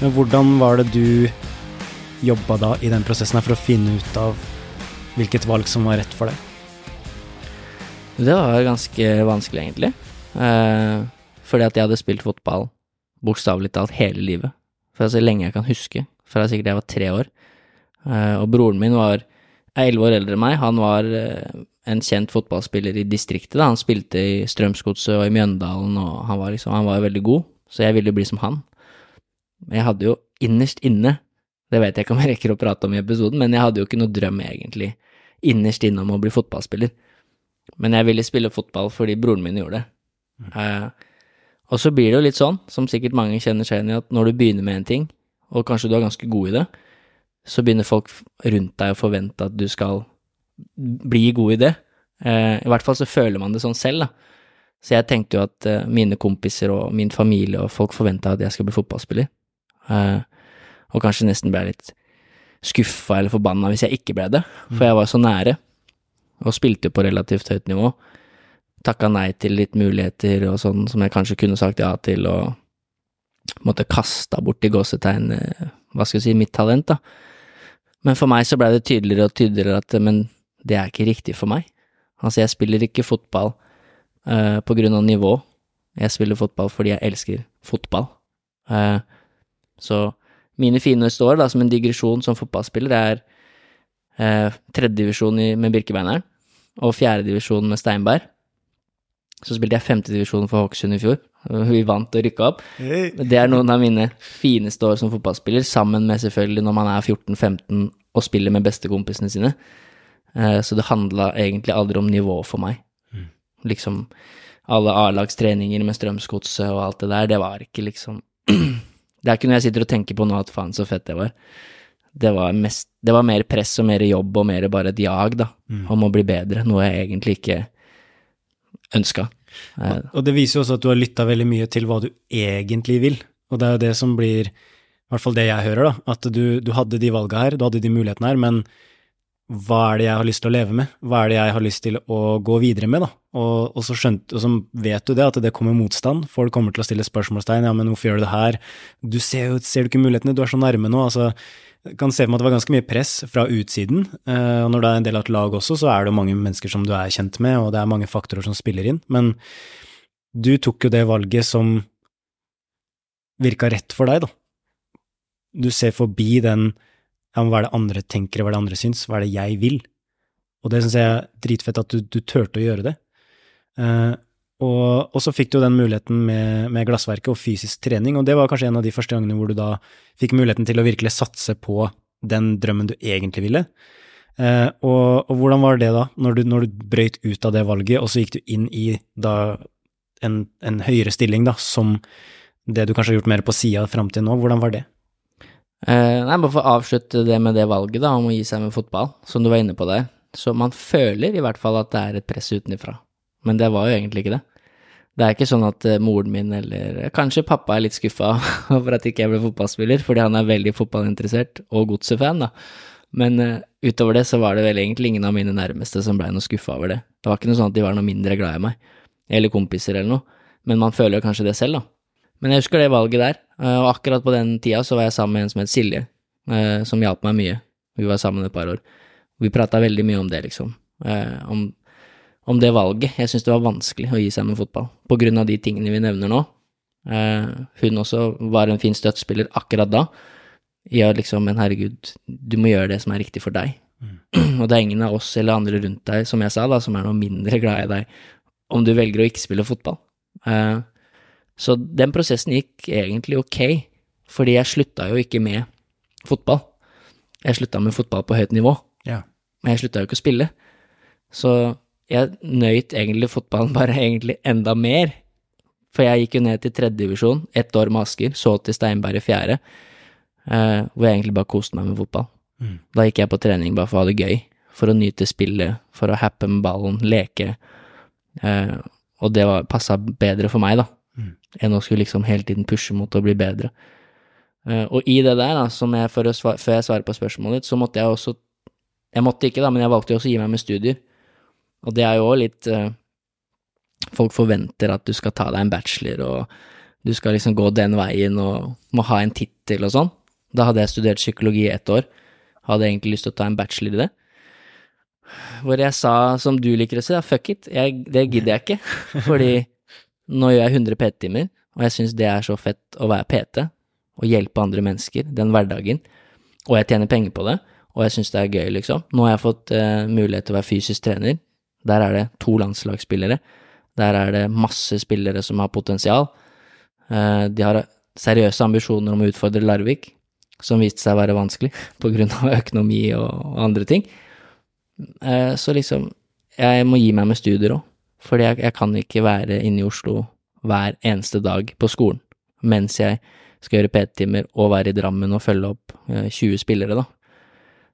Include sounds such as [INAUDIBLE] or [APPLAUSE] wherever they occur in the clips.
Men hvordan var det du jobba da i den prosessen her for å finne ut av hvilket valg som var rett for deg? Det var ganske vanskelig, egentlig. Eh, fordi at jeg hadde spilt fotball bokstavelig talt hele livet. Fra så lenge jeg kan huske. Fra sikkert jeg var tre år. Eh, og broren min var elleve år eldre enn meg. Han var eh, en kjent fotballspiller i distriktet. Da. Han spilte i Strømsgodset og i Mjøndalen, og han var, liksom, han var veldig god, så jeg ville bli som han. Men jeg hadde jo innerst inne, det vet jeg ikke om jeg rekker å prate om i episoden, men jeg hadde jo ikke noe drøm egentlig innerst inne om å bli fotballspiller. Men jeg ville spille fotball fordi broren min gjorde det. Eh, og så blir det jo litt sånn, som sikkert mange kjenner seg igjen i, at når du begynner med en ting, og kanskje du er ganske god i det, så begynner folk rundt deg å forvente at du skal bli god i det. Uh, I hvert fall så føler man det sånn selv, da. Så jeg tenkte jo at uh, mine kompiser og min familie og folk forventa at jeg skal bli fotballspiller. Eh, og kanskje nesten ble litt skuffa eller forbanna hvis jeg ikke ble det, for jeg var så nære. Og spilte på relativt høyt nivå. Takka nei til litt muligheter og sånn som jeg kanskje kunne sagt ja til, og måtte kasta bort i gåsetegn eh, hva skal jeg si, mitt talent, da. Men for meg så blei det tydeligere og tydeligere at men det er ikke riktig for meg. Altså, jeg spiller ikke fotball uh, på grunn av nivå. Jeg spiller fotball fordi jeg elsker fotball. Uh, så mine fineste år, da, som en digresjon som fotballspiller, er eh, tredjedivisjon med Birkebeineren og fjerdedivisjon med Steinberg. Så spilte jeg femtedivisjon for Hokksund i fjor. Vi vant og rykka opp. Hey. Det er noen av mine fineste år som fotballspiller, sammen med selvfølgelig når man er 14-15 og spiller med bestekompisene sine. Eh, Så det handla egentlig aldri om nivå for meg. Liksom alle A-lagstreninger med Strømsgodset og alt det der, det var ikke liksom [CLEARS THROAT] Det er ikke noe jeg sitter og tenker på nå at faen så fett det var. Det var, mest, det var mer press og mer jobb og mer bare et jag, da, om å bli bedre, noe jeg egentlig ikke ønska. Og, Og det viser jo også at du har lytta veldig mye til hva du egentlig vil. Og det er jo det som blir, i hvert fall det jeg hører, da, at du, du hadde de valga her, du hadde de mulighetene her, men hva er det jeg har lyst til å leve med? Hva er det jeg har lyst til å gå videre med, da? Og, og så skjønt, og så vet du det, at det kommer motstand. Folk kommer til å stille spørsmålstegn, ja, men hvorfor gjør du det her? Du ser jo ser du ikke mulighetene, du er så nærme nå. altså jeg kan se for meg at det var ganske mye press fra utsiden, eh, og når det er en del av et lag også, så er det jo mange mennesker som du er kjent med, og det er mange faktorer som spiller inn, men du tok jo det valget som virka rett for deg, da. Du ser forbi den ja, hva er det andre tenker, hva er det andre syns, hva er det jeg vil? Og det syns jeg er dritfett at du, du turte å gjøre det. Eh, og, og så fikk du jo den muligheten med, med glassverket og fysisk trening, og det var kanskje en av de første gangene hvor du da fikk muligheten til å virkelig satse på den drømmen du egentlig ville. Eh, og, og hvordan var det da, når du, når du brøyt ut av det valget, og så gikk du inn i da en, en høyere stilling, da, som det du kanskje har gjort mer på sida fram til nå, hvordan var det? Eh, nei, bare for å avslutte det med det valget da, om å gi seg med fotball, som du var inne på der. Så man føler i hvert fall at det er et press utenfra, men det var jo egentlig ikke det. Det er ikke sånn at eh, moren min eller eh, kanskje pappa er litt skuffa [LAUGHS] over at ikke jeg ble fotballspiller, fordi han er veldig fotballinteressert og godsefan, da. Men uh, utover det så var det vel egentlig ingen av mine nærmeste som blei noe skuffa over det. Det var ikke noe sånn at de var noe mindre glad i meg, eller kompiser eller noe, men man føler jo kanskje det selv, da. Men jeg husker det valget der, og akkurat på den tida så var jeg sammen med en som het Silje, eh, som hjalp meg mye. Vi var sammen et par år. Vi prata veldig mye om det, liksom. Eh, Om, om det valget. Jeg syntes det var vanskelig å gi seg med fotball, på grunn av de tingene vi nevner nå. Eh, Hun også var en fin støttespiller akkurat da. Ja, liksom, men herregud, du må gjøre det som er riktig for deg. [CLEARS THROAT] Og det er ingen av oss eller andre rundt deg, som jeg sa, da, som er noe mindre glad i deg om du velger å ikke spille fotball. Eh, så den prosessen gikk egentlig ok, fordi jeg slutta jo ikke med fotball. Jeg slutta med fotball på høyt nivå, Ja. men jeg slutta jo ikke å spille. Så jeg nøyt egentlig fotballen [LAUGHS] bare egentlig enda mer. For jeg gikk jo ned til tredjedivisjon, ett år med Asker, så til Steinberg i fjerde, eh, hvor jeg egentlig bare koste meg med fotball. Mm. Da gikk jeg på trening bare for å ha det gøy, for å nyte spillet, for å happe med ballen, leke. Eh, og det passa bedre for meg, da. Enn å skulle liksom hele tiden pushe mot å bli bedre. Eh, og i det der, da, som jeg, for å sva- før jeg svarer på spørsmålet ditt, så måtte jeg også Jeg måtte ikke, da, men jeg valgte jo også å gi meg med studier. Og det er jo òg litt eh, Folk forventer at du skal ta deg en bachelor og du skal liksom gå den veien og må ha en tittel og sånn. Da hadde jeg studert psykologi i ett år, hadde egentlig lyst til å ta en bachelor i det. Hvor jeg sa, som du liker å si, da, fuck it, jeg, det gidder jeg ikke. [LAUGHS] Fordi nå gjør jeg 100 PT-timer, og jeg syns det er så fett å være PT og hjelpe andre mennesker den hverdagen. Og jeg tjener penger på det, og jeg syns det er gøy, liksom. Nå har jeg fått eh, mulighet til å være fysisk trener. Der er det to landslagsspillere. Der er det masse spillere som har potensial. Eh, de har seriøse ambisjoner om å utfordre Larvik, som viste seg å være vanskelig [LAUGHS] på grunn av økonomi og, og andre ting. Eh, så liksom, jeg må gi meg med studier òg, fordi jeg, jeg kan ikke være inne i Oslo hver eneste dag på skolen mens jeg skal gjøre PT-timer og være i Drammen og følge opp 20 spillere, da.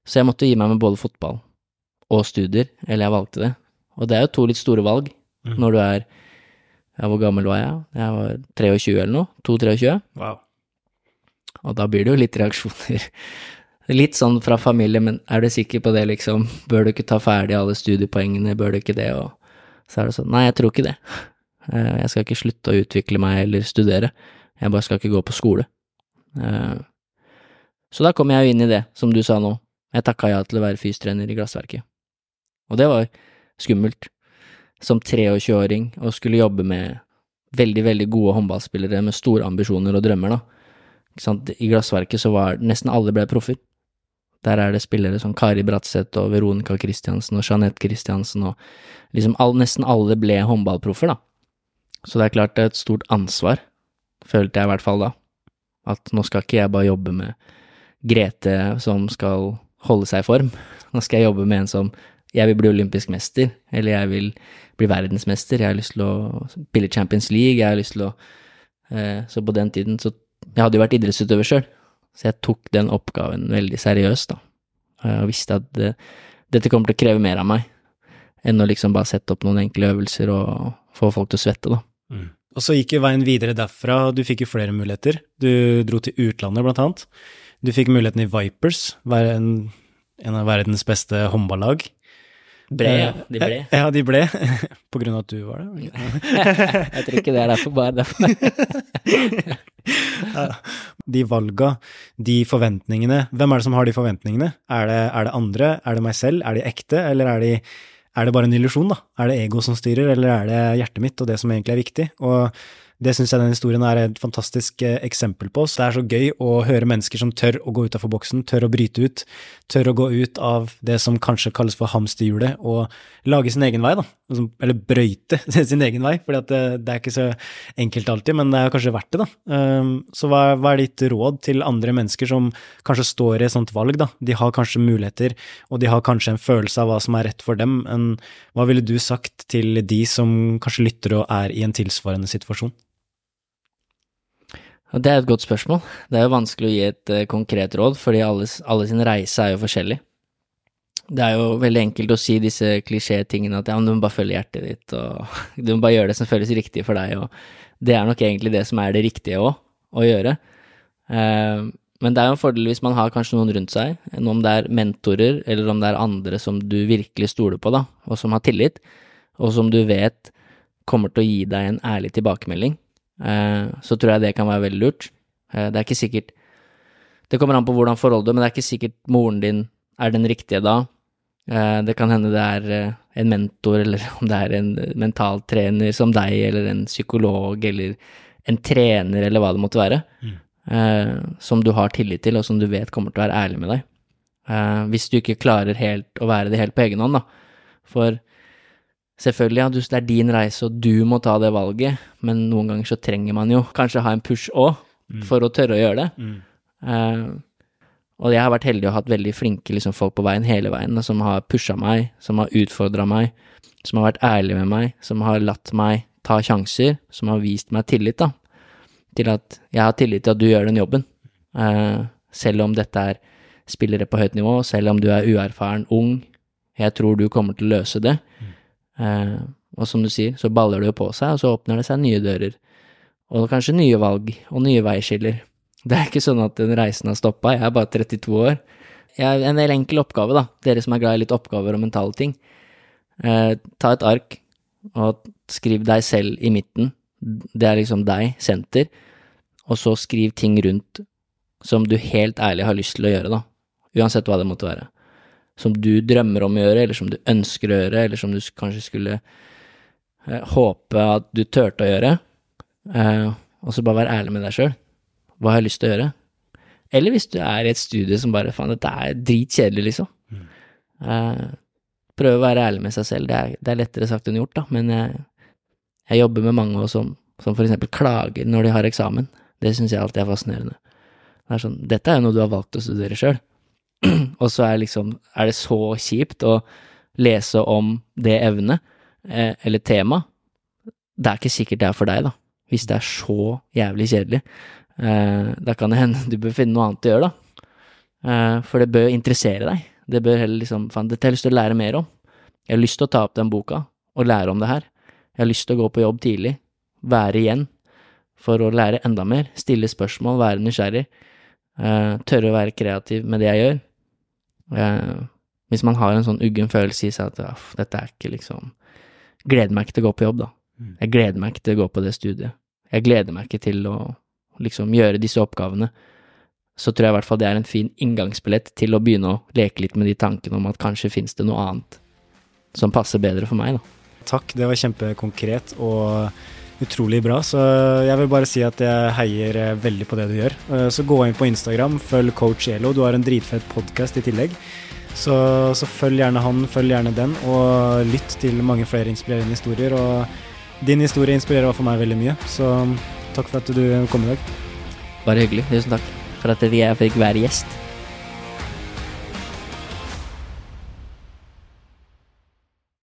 Så jeg måtte gi meg med både fotball og studier, eller jeg valgte det. Og det er jo to litt store valg mm. når du er ja, Hvor gammel var jeg? Jeg var 23 eller noe. 2-23. Wow. Og da blir det jo litt reaksjoner. Litt sånn fra familie, men er du sikker på det, liksom? Bør du ikke ta ferdig alle studiepoengene, bør du ikke det? Og så er det sånn, nei, jeg tror ikke det. Eh, jeg skal ikke slutte å utvikle meg eller studere, jeg bare skal ikke gå på skole. Eh, så da kom jeg jo inn i det, som du sa nå, jeg takka ja til å være fystrener i Glassverket. Og det var skummelt, som 23-åring, og skulle jobbe med veldig, veldig gode håndballspillere med store ambisjoner og drømmer, da. I Glassverket så var nesten alle ble proffer. Der er det spillere som Kari Bratseth og Veronica Christiansen og Jeanette Christiansen og liksom all, nesten alle ble håndballproffer, da. Så det er klart det er et stort ansvar, følte jeg i hvert fall da. At nå skal ikke jeg bare jobbe med Grete som skal holde seg i form. Nå skal jeg jobbe med en som jeg vil bli olympisk mester, eller jeg vil bli verdensmester, jeg har lyst til å spille Champions League, jeg har lyst til å eh, Så på den tiden så Jeg hadde jo vært idrettsutøver sjøl, så jeg tok den oppgaven veldig seriøst, da. Og visste at det, dette kommer til å kreve mer av meg enn å liksom bare sette opp noen enkle øvelser og få folk til å svette, da. Mm. Og så gikk jo veien videre derfra, du fikk jo flere muligheter. Du dro til utlandet, blant annet. Du fikk muligheten i Vipers, en, en av verdens beste håndballag. Ble, ja. De ble. Ja, de ble. [LAUGHS] På grunn av at du var det? [LAUGHS] jeg tror ikke det er derfor, bare derfor. [LAUGHS] de valga, de forventningene, hvem er det som har de forventningene? Er det, er det andre, er det meg selv, er de ekte, eller er, de, er det bare en illusjon, da? Er det ego som styrer, eller er det hjertet mitt og det som egentlig er viktig? Og det syns jeg den historien er et fantastisk eh, eksempel på. Så det er så gøy å høre mennesker som tør å gå utafor boksen, tør å bryte ut, tør å gå ut av det som kanskje kalles for hamsterhjulet, og lage sin egen vei, da. Eller brøyte [LAUGHS] sin egen vei, for det, det, er ikke så enkelt alltid, men det er kanskje verdt det, da. Ehm, så hva, er ditt råd til andre mennesker som kanskje står i et sånt valg, da? De har kanskje muligheter, og de har kanskje en følelse av hva som er rett for dem. Hva ville du sagt til de som kanskje lytter og er i en tilsvarende situasjon? Det er et godt spørsmål. Det er jo vanskelig å gi et uh, konkret råd, fordi alle, alle sin reise er jo forskjellig. Det er jo veldig enkelt å si disse klisjé-tingene at ja, men du må bare følge hjertet ditt, og [LAUGHS] du må bare gjøre det som føles riktig for deg, og det er nok egentlig det som er det riktige òg, å gjøre. Uh, men det er jo en fordel hvis man har kanskje noen rundt seg, om det er mentorer, eller om det er andre som du virkelig stoler på, da, og som har tillit, og som du vet kommer til å gi deg en ærlig tilbakemelding Eh, så tror jeg det kan være veldig lurt. Eh, det er ikke sikkert Det kommer an på hvordan forholdet men det er ikke sikkert moren din er den riktige da. Eh, det kan hende det er en mentor, eller [LAUGHS] om det er en mentaltrener som deg, eller en psykolog, eller en trener, eller hva det måtte være, mm. som du har tillit til, og som du vet kommer til å være ærlig med deg. hvis du ikke klarer helt å være det helt på egen hånd, da. For Selvfølgelig, ja, det er din reise, og du må ta det valget, men noen ganger så trenger man jo kanskje ha en push òg, mm. for å tørre å gjøre det. Mm. Uh, og jeg har vært heldig og hatt veldig flinke liksom, folk på veien hele veien, som har pusha meg, som har utfordra meg, som har vært ærlig med meg, som har latt meg ta sjanser, som har vist meg tillit, da. Til at jeg har tillit til at du gjør den jobben. Uh, selv om dette er spillere på høyt nivå, selv om du er uerfaren, ung, jeg tror du kommer til å løse det. Mm. Eh, og som du sier, så baller det jo på seg, og så åpner det seg nye dører. Og kanskje nye valg, og nye veiskiller. Det er ikke sånn at den reisen har stoppa, jeg er bare 32 år. Jeg en del enkel oppgave, da, dere som er glad i litt oppgaver og mentale ting. Eh, ta et ark, og skriv deg selv i midten. Det er liksom deg, senter. og så skriv ting rundt som du helt ærlig har lyst til å gjøre, da. Uansett hva det måtte være. Som du drømmer om å gjøre, eller som du ønsker å gjøre, eller som du kanskje skulle eh, håpe at du turte å gjøre. Eh, og så bare være ærlig med deg sjøl. Hva har jeg lyst til å gjøre? Eller hvis du er i et studie som bare Faen, dette er dritkjedelig, liksom. Mm. Eh, prøve å være ærlig med seg selv. Det er, det er lettere sagt enn gjort, da, men jeg, jeg jobber med mange som, som for eksempel klager når de har eksamen. Det syns jeg alltid er fascinerende. Det er sånn, dette er jo noe du har valgt å studere sjøl, [CLEARS THROAT] og så er liksom, er det så kjipt å lese om det evnet, eh, eller tema. Det er ikke sikkert det er for deg, da. Hvis det er så jævlig kjedelig. Eh, da kan det hende [LAUGHS] du bør finne noe annet å gjøre, da. Eh, for det bør interessere deg. Det bør heller liksom Faen, dette har jeg lyst til å lære mer om. Jeg har lyst til å ta opp den boka og lære om det her. Jeg har lyst til å gå på jobb tidlig, være igjen for å lære enda mer, stille spørsmål, være nysgjerrig, uh, tørre å være kreativ med det jeg gjør. Uh, hvis man har en sånn uggen følelse i seg at aff, dette er ikke liksom Gleder meg ikke til å gå på jobb, da. Mm. Jeg gleder meg ikke til å gå på det studiet. Jeg gleder meg ikke til å liksom gjøre disse oppgavene så tror jeg i hvert fall det er en fin inngangsbillett til å begynne å leke litt med de tankene om at kanskje fins det noe annet som passer bedre for meg, da. Takk, det var kjempekonkret og utrolig bra. Så jeg vil bare si at jeg heier eh, veldig på det du gjør. Eh, så gå inn på Instagram, følg coach Elo. Du har en dritfett podkast i tillegg. Så, så, følg gjerne han, følg gjerne den, og lytt til mange flere inspirerende historier. Og din historie inspirerer for meg veldig mye, så takk for at du kom i dag. Bare hyggelig. Tusen takk for at jeg fikk være gjest.